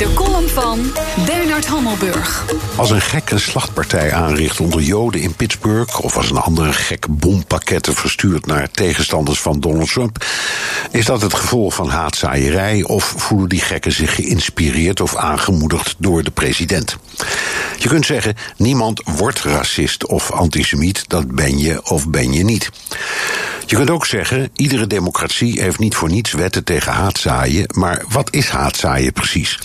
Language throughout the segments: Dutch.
De column van Bernard Hammelburg. Als een gek een slachtpartij aanricht onder Joden in Pittsburgh, of als een andere gek bompakketten verstuurt naar tegenstanders van Donald Trump, is dat het gevolg van haatzaaierij of voelen die gekken zich geïnspireerd of aangemoedigd door de president? Je kunt zeggen: niemand wordt racist of antisemiet, dat ben je of ben je niet. Je kunt ook zeggen: iedere democratie heeft niet voor niets wetten tegen haatzaaien, maar wat is haatzaaien precies?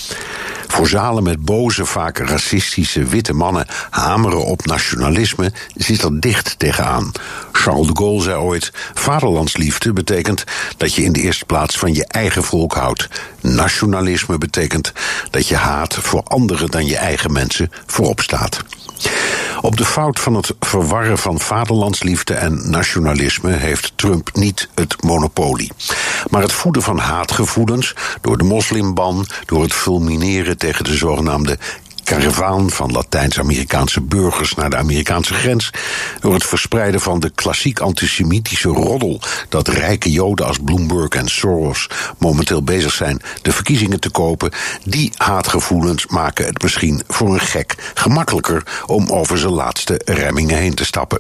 Voor zalen met boze, vaak racistische witte mannen hameren op nationalisme zit er dicht tegenaan. Charles de Gaulle zei ooit: Vaderlandsliefde betekent dat je in de eerste plaats van je eigen volk houdt. Nationalisme betekent dat je haat voor anderen dan je eigen mensen voorop staat. Op de fout van het verwarren van vaderlandsliefde en nationalisme heeft Trump niet het monopolie. Maar het voeden van haatgevoelens door de moslimban, door het fulmineren tegen de zogenaamde karavaan van Latijns-Amerikaanse burgers naar de Amerikaanse grens, door het verspreiden van de klassiek antisemitische roddel dat rijke Joden als Bloomberg en Soros momenteel bezig zijn de verkiezingen te kopen, die haatgevoelens maken het misschien voor een gek gemakkelijker om over zijn laatste remmingen heen te stappen.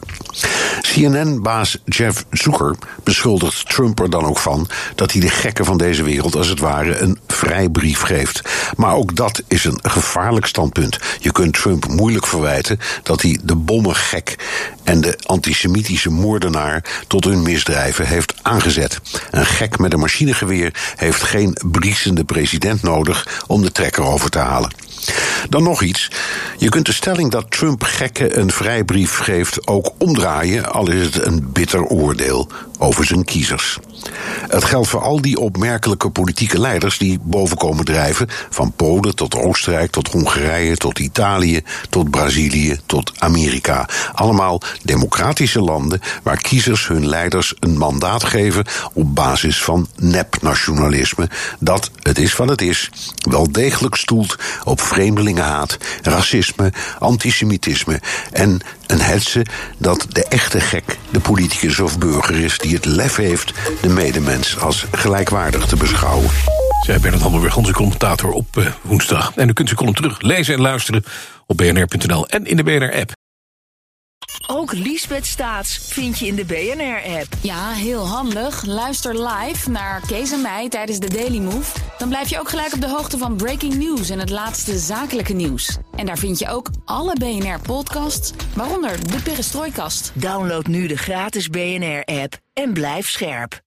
CNN-baas Jeff Zucker beschuldigt Trump er dan ook van dat hij de gekken van deze wereld als het ware een vrijbrief geeft. Maar ook dat is een gevaarlijk standpunt je kunt Trump moeilijk verwijten dat hij de bommengek en de antisemitische moordenaar tot hun misdrijven heeft aangezet. Een gek met een machinegeweer heeft geen briesende president nodig om de trekker over te halen. Dan nog iets. Je kunt de stelling dat Trump gekken een vrijbrief geeft ook omdraaien, al is het een bitter oordeel over zijn kiezers. Het geldt voor al die opmerkelijke politieke leiders die boven komen drijven, van Polen tot Oostenrijk tot Hongarije tot Italië tot Brazilië tot Amerika. Allemaal democratische landen waar kiezers hun leiders een mandaat geven op basis van nepnationalisme, dat, het is wat het is, wel degelijk stoelt op vreemdelingenhaat, racisme, antisemitisme en een hetze dat de echte gek de politicus of burger is die het lef heeft de medemens als gelijkwaardig te beschouwen. Zij Bernard weer onze commentator op uh, woensdag. En u kunt ze column terug lezen en luisteren op bnr.nl en in de BNR-app. Ook Liesbeth Staats vind je in de BNR-app. Ja, heel handig. Luister live naar Kees en mij tijdens de Daily Move. Dan blijf je ook gelijk op de hoogte van breaking news en het laatste zakelijke nieuws. En daar vind je ook alle BNR-podcasts, waaronder de Perestrooikast. Download nu de gratis BNR-app en blijf scherp.